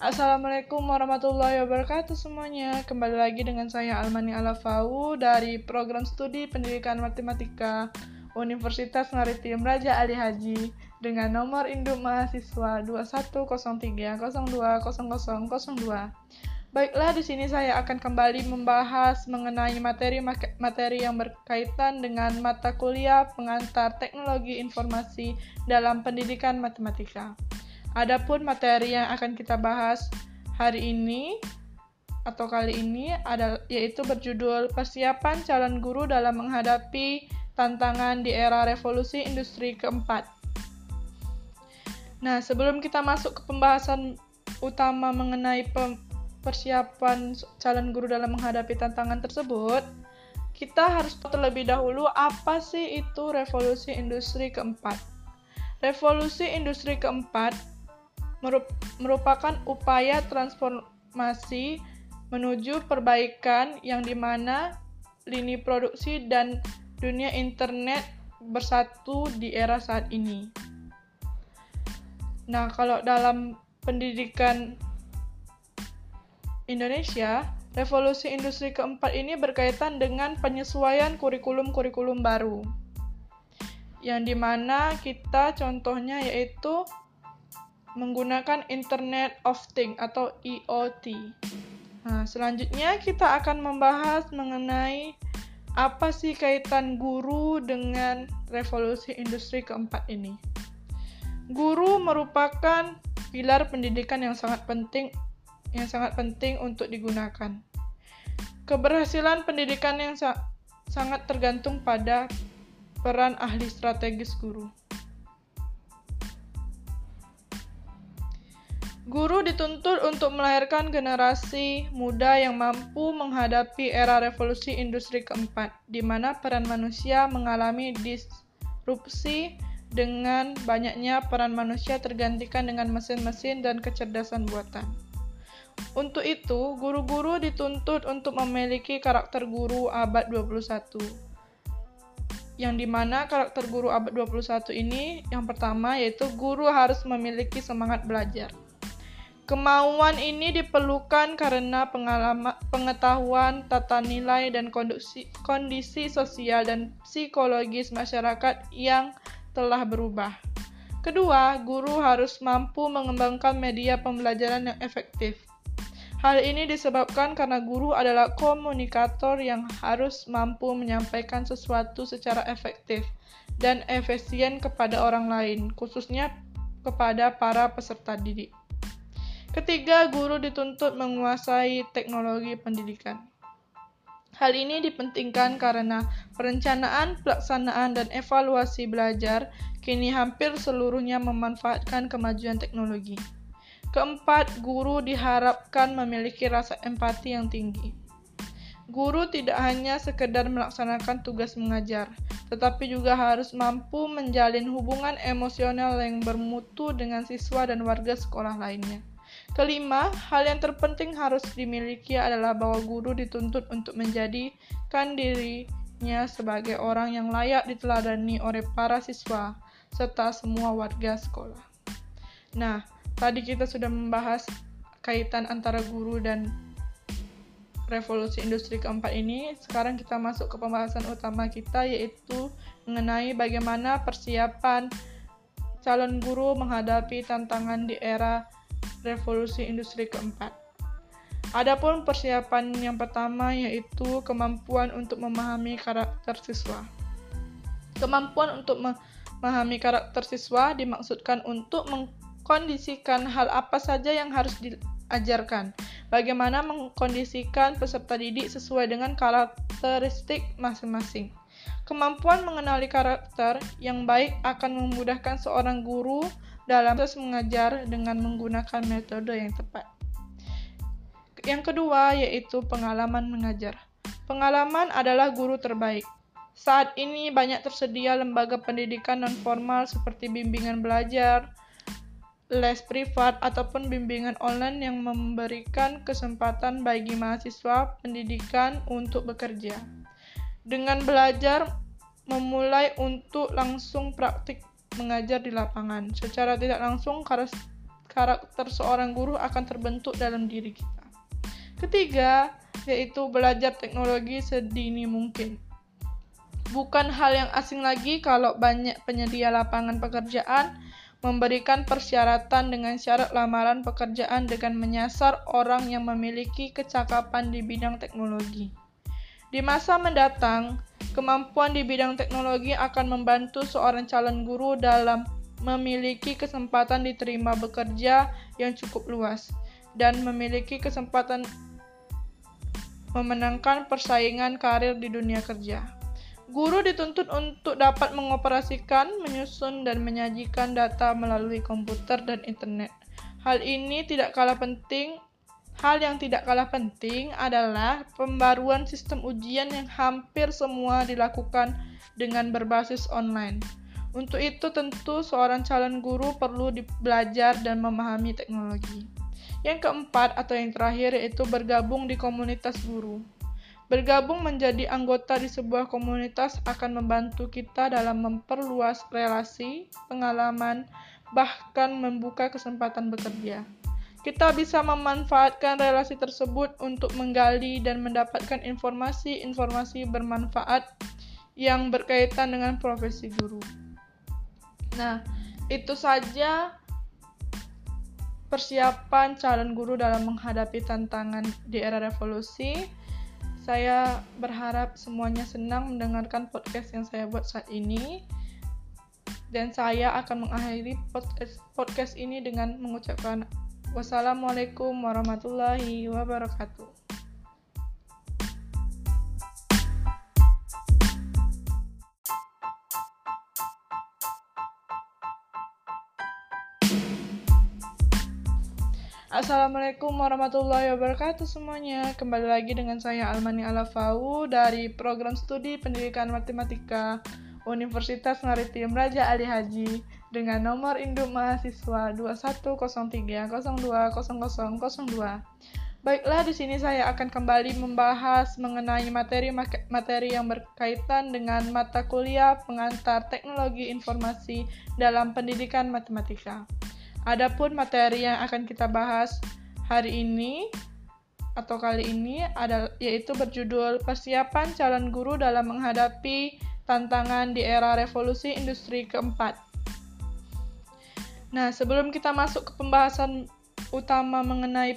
Assalamualaikum warahmatullahi wabarakatuh semuanya. Kembali lagi dengan saya Almani Alafau dari program studi pendidikan matematika Universitas Maritim Raja Ali Haji dengan nomor induk mahasiswa 2103020002. Baiklah, di sini saya akan kembali membahas mengenai materi-materi yang berkaitan dengan mata kuliah pengantar teknologi informasi dalam pendidikan matematika. Adapun materi yang akan kita bahas hari ini atau kali ini adalah yaitu berjudul Persiapan calon guru dalam menghadapi tantangan di era revolusi industri keempat. Nah, sebelum kita masuk ke pembahasan utama mengenai persiapan calon guru dalam menghadapi tantangan tersebut, kita harus terlebih dahulu apa sih itu revolusi industri keempat. Revolusi industri keempat merupakan upaya transformasi menuju perbaikan yang di mana lini produksi dan dunia internet bersatu di era saat ini. Nah, kalau dalam pendidikan Indonesia, revolusi industri keempat ini berkaitan dengan penyesuaian kurikulum-kurikulum baru. Yang di mana kita contohnya yaitu menggunakan Internet of Things atau IoT. Nah, selanjutnya kita akan membahas mengenai apa sih kaitan guru dengan revolusi industri keempat ini. Guru merupakan pilar pendidikan yang sangat penting yang sangat penting untuk digunakan. Keberhasilan pendidikan yang sa sangat tergantung pada peran ahli strategis guru. Guru dituntut untuk melahirkan generasi muda yang mampu menghadapi era revolusi industri keempat, di mana peran manusia mengalami disrupsi dengan banyaknya peran manusia tergantikan dengan mesin-mesin dan kecerdasan buatan. Untuk itu, guru-guru dituntut untuk memiliki karakter guru abad 21. Yang di mana karakter guru abad 21 ini yang pertama yaitu guru harus memiliki semangat belajar. Kemauan ini diperlukan karena pengalaman, pengetahuan, tata nilai, dan kondisi, kondisi sosial dan psikologis masyarakat yang telah berubah. Kedua, guru harus mampu mengembangkan media pembelajaran yang efektif. Hal ini disebabkan karena guru adalah komunikator yang harus mampu menyampaikan sesuatu secara efektif dan efisien kepada orang lain, khususnya kepada para peserta didik. Ketiga, guru dituntut menguasai teknologi pendidikan. Hal ini dipentingkan karena perencanaan, pelaksanaan, dan evaluasi belajar kini hampir seluruhnya memanfaatkan kemajuan teknologi. Keempat, guru diharapkan memiliki rasa empati yang tinggi. Guru tidak hanya sekedar melaksanakan tugas mengajar, tetapi juga harus mampu menjalin hubungan emosional yang bermutu dengan siswa dan warga sekolah lainnya. Kelima, hal yang terpenting harus dimiliki adalah bahwa guru dituntut untuk menjadikan dirinya sebagai orang yang layak diteladani oleh para siswa serta semua warga sekolah. Nah, tadi kita sudah membahas kaitan antara guru dan revolusi industri keempat ini. Sekarang kita masuk ke pembahasan utama kita yaitu mengenai bagaimana persiapan calon guru menghadapi tantangan di era revolusi industri keempat. Adapun persiapan yang pertama yaitu kemampuan untuk memahami karakter siswa. Kemampuan untuk memahami karakter siswa dimaksudkan untuk mengkondisikan hal apa saja yang harus diajarkan. Bagaimana mengkondisikan peserta didik sesuai dengan karakteristik masing-masing. Kemampuan mengenali karakter yang baik akan memudahkan seorang guru dalam proses mengajar dengan menggunakan metode yang tepat. Yang kedua yaitu pengalaman mengajar. Pengalaman adalah guru terbaik. Saat ini banyak tersedia lembaga pendidikan non-formal seperti bimbingan belajar, les privat, ataupun bimbingan online yang memberikan kesempatan bagi mahasiswa pendidikan untuk bekerja. Dengan belajar memulai untuk langsung praktik mengajar di lapangan. Secara tidak langsung karakter seorang guru akan terbentuk dalam diri kita. Ketiga, yaitu belajar teknologi sedini mungkin. Bukan hal yang asing lagi kalau banyak penyedia lapangan pekerjaan memberikan persyaratan dengan syarat lamaran pekerjaan dengan menyasar orang yang memiliki kecakapan di bidang teknologi. Di masa mendatang, kemampuan di bidang teknologi akan membantu seorang calon guru dalam memiliki kesempatan diterima bekerja yang cukup luas dan memiliki kesempatan memenangkan persaingan karir di dunia kerja. Guru dituntut untuk dapat mengoperasikan, menyusun, dan menyajikan data melalui komputer dan internet. Hal ini tidak kalah penting. Hal yang tidak kalah penting adalah pembaruan sistem ujian yang hampir semua dilakukan dengan berbasis online. Untuk itu, tentu seorang calon guru perlu belajar dan memahami teknologi. Yang keempat, atau yang terakhir, yaitu bergabung di komunitas guru. Bergabung menjadi anggota di sebuah komunitas akan membantu kita dalam memperluas relasi, pengalaman, bahkan membuka kesempatan bekerja. Kita bisa memanfaatkan relasi tersebut untuk menggali dan mendapatkan informasi-informasi bermanfaat yang berkaitan dengan profesi guru. Nah, itu saja persiapan calon guru dalam menghadapi tantangan di era revolusi. Saya berharap semuanya senang mendengarkan podcast yang saya buat saat ini. Dan saya akan mengakhiri podcast, ini dengan mengucapkan wassalamualaikum warahmatullahi wabarakatuh. Assalamualaikum warahmatullahi wabarakatuh semuanya Kembali lagi dengan saya Almani Alafau Dari program studi pendidikan matematika Universitas Maritim Raja Ali Haji Dengan nomor induk mahasiswa 2103020002 Baiklah, di sini saya akan kembali membahas mengenai materi-materi yang berkaitan dengan mata kuliah pengantar teknologi informasi dalam pendidikan matematika. Adapun materi yang akan kita bahas hari ini atau kali ini adalah yaitu berjudul Persiapan Calon Guru dalam Menghadapi Tantangan di Era Revolusi Industri Keempat. Nah, sebelum kita masuk ke pembahasan utama mengenai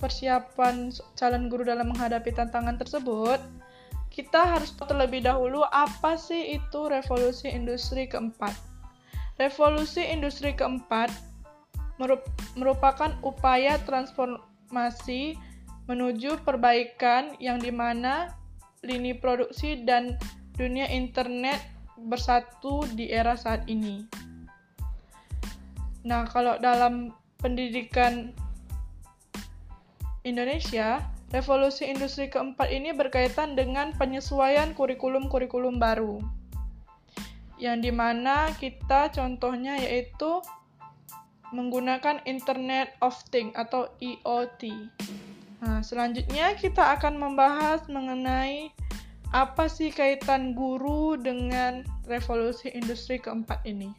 persiapan calon guru dalam menghadapi tantangan tersebut, kita harus tahu terlebih dahulu apa sih itu revolusi industri keempat. Revolusi industri keempat merupakan upaya transformasi menuju perbaikan yang di mana lini produksi dan dunia internet bersatu di era saat ini. Nah, kalau dalam pendidikan Indonesia, revolusi industri keempat ini berkaitan dengan penyesuaian kurikulum-kurikulum baru. Yang di mana kita contohnya yaitu menggunakan Internet of Things atau IoT. Nah, selanjutnya kita akan membahas mengenai apa sih kaitan guru dengan revolusi industri keempat ini.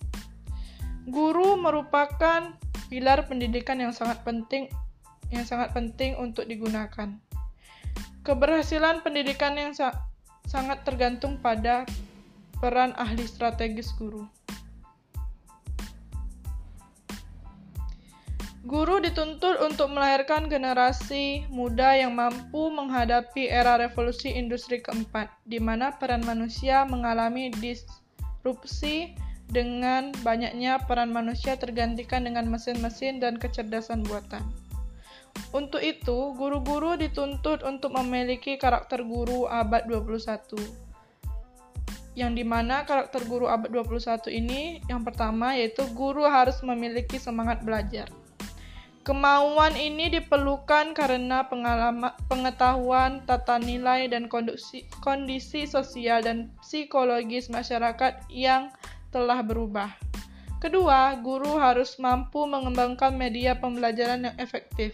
Guru merupakan pilar pendidikan yang sangat penting yang sangat penting untuk digunakan. Keberhasilan pendidikan yang sa sangat tergantung pada peran ahli strategis guru. Guru dituntut untuk melahirkan generasi muda yang mampu menghadapi era revolusi industri keempat, di mana peran manusia mengalami disrupsi dengan banyaknya peran manusia tergantikan dengan mesin-mesin dan kecerdasan buatan. Untuk itu, guru-guru dituntut untuk memiliki karakter guru abad 21. Yang di mana karakter guru abad 21 ini yang pertama yaitu guru harus memiliki semangat belajar. Kemauan ini diperlukan karena pengalaman, pengetahuan, tata nilai, dan kondisi, kondisi sosial dan psikologis masyarakat yang telah berubah. Kedua, guru harus mampu mengembangkan media pembelajaran yang efektif.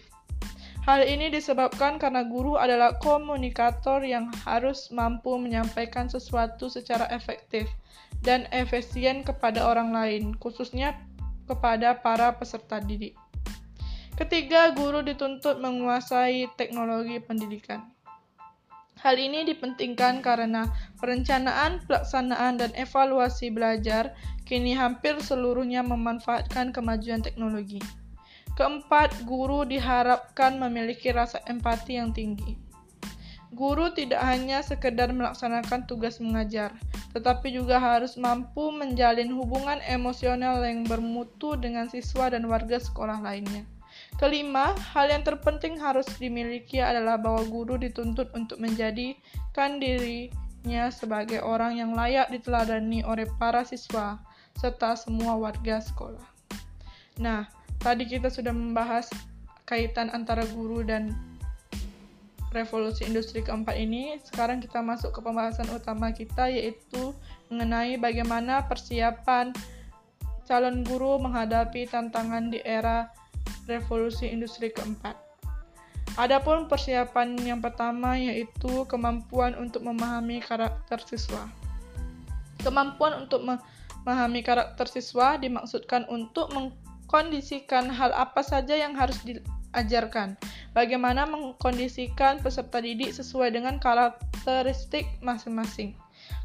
Hal ini disebabkan karena guru adalah komunikator yang harus mampu menyampaikan sesuatu secara efektif dan efisien kepada orang lain, khususnya kepada para peserta didik. Ketiga, guru dituntut menguasai teknologi pendidikan. Hal ini dipentingkan karena perencanaan, pelaksanaan, dan evaluasi belajar kini hampir seluruhnya memanfaatkan kemajuan teknologi. Keempat, guru diharapkan memiliki rasa empati yang tinggi. Guru tidak hanya sekedar melaksanakan tugas mengajar, tetapi juga harus mampu menjalin hubungan emosional yang bermutu dengan siswa dan warga sekolah lainnya. Kelima, hal yang terpenting harus dimiliki adalah bahwa guru dituntut untuk menjadikan dirinya sebagai orang yang layak diteladani oleh para siswa serta semua warga sekolah. Nah, tadi kita sudah membahas kaitan antara guru dan revolusi industri keempat ini. Sekarang kita masuk ke pembahasan utama kita yaitu mengenai bagaimana persiapan calon guru menghadapi tantangan di era revolusi industri keempat. Adapun persiapan yang pertama yaitu kemampuan untuk memahami karakter siswa. Kemampuan untuk memahami karakter siswa dimaksudkan untuk mengkondisikan hal apa saja yang harus diajarkan. Bagaimana mengkondisikan peserta didik sesuai dengan karakteristik masing-masing.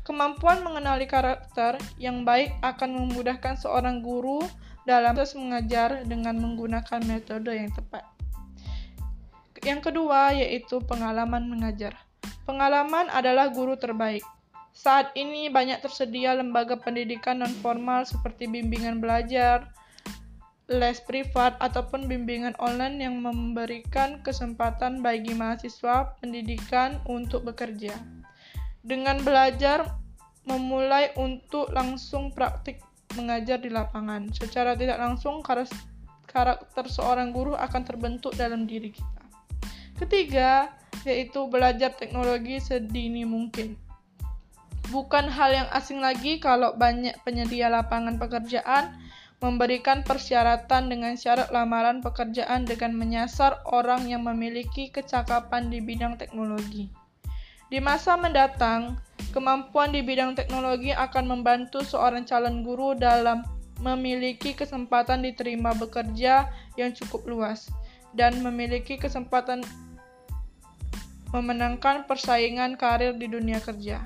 Kemampuan mengenali karakter yang baik akan memudahkan seorang guru dalam proses mengajar dengan menggunakan metode yang tepat. Yang kedua yaitu pengalaman mengajar. Pengalaman adalah guru terbaik. Saat ini banyak tersedia lembaga pendidikan non-formal seperti bimbingan belajar, les privat, ataupun bimbingan online yang memberikan kesempatan bagi mahasiswa pendidikan untuk bekerja. Dengan belajar memulai untuk langsung praktik mengajar di lapangan. Secara tidak langsung, karakter seorang guru akan terbentuk dalam diri kita. Ketiga, yaitu belajar teknologi sedini mungkin. Bukan hal yang asing lagi kalau banyak penyedia lapangan pekerjaan memberikan persyaratan dengan syarat lamaran pekerjaan dengan menyasar orang yang memiliki kecakapan di bidang teknologi. Di masa mendatang, Kemampuan di bidang teknologi akan membantu seorang calon guru dalam memiliki kesempatan diterima bekerja yang cukup luas dan memiliki kesempatan memenangkan persaingan karir di dunia kerja.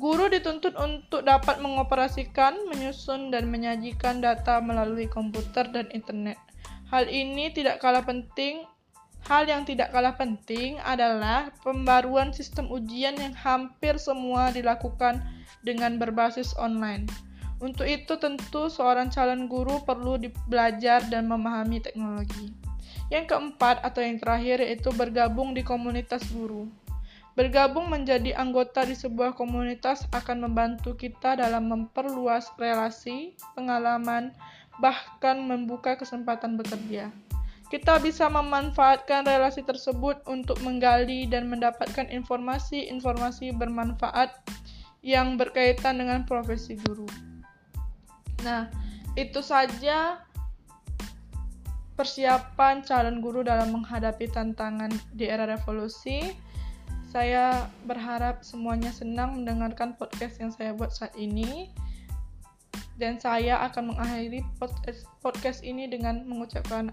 Guru dituntut untuk dapat mengoperasikan, menyusun, dan menyajikan data melalui komputer dan internet. Hal ini tidak kalah penting Hal yang tidak kalah penting adalah pembaruan sistem ujian yang hampir semua dilakukan dengan berbasis online. Untuk itu, tentu seorang calon guru perlu belajar dan memahami teknologi. Yang keempat atau yang terakhir yaitu bergabung di komunitas guru. Bergabung menjadi anggota di sebuah komunitas akan membantu kita dalam memperluas relasi, pengalaman, bahkan membuka kesempatan bekerja. Kita bisa memanfaatkan relasi tersebut untuk menggali dan mendapatkan informasi-informasi bermanfaat yang berkaitan dengan profesi guru. Nah, itu saja persiapan calon guru dalam menghadapi tantangan di era revolusi. Saya berharap semuanya senang mendengarkan podcast yang saya buat saat ini. Dan saya akan mengakhiri podcast ini dengan mengucapkan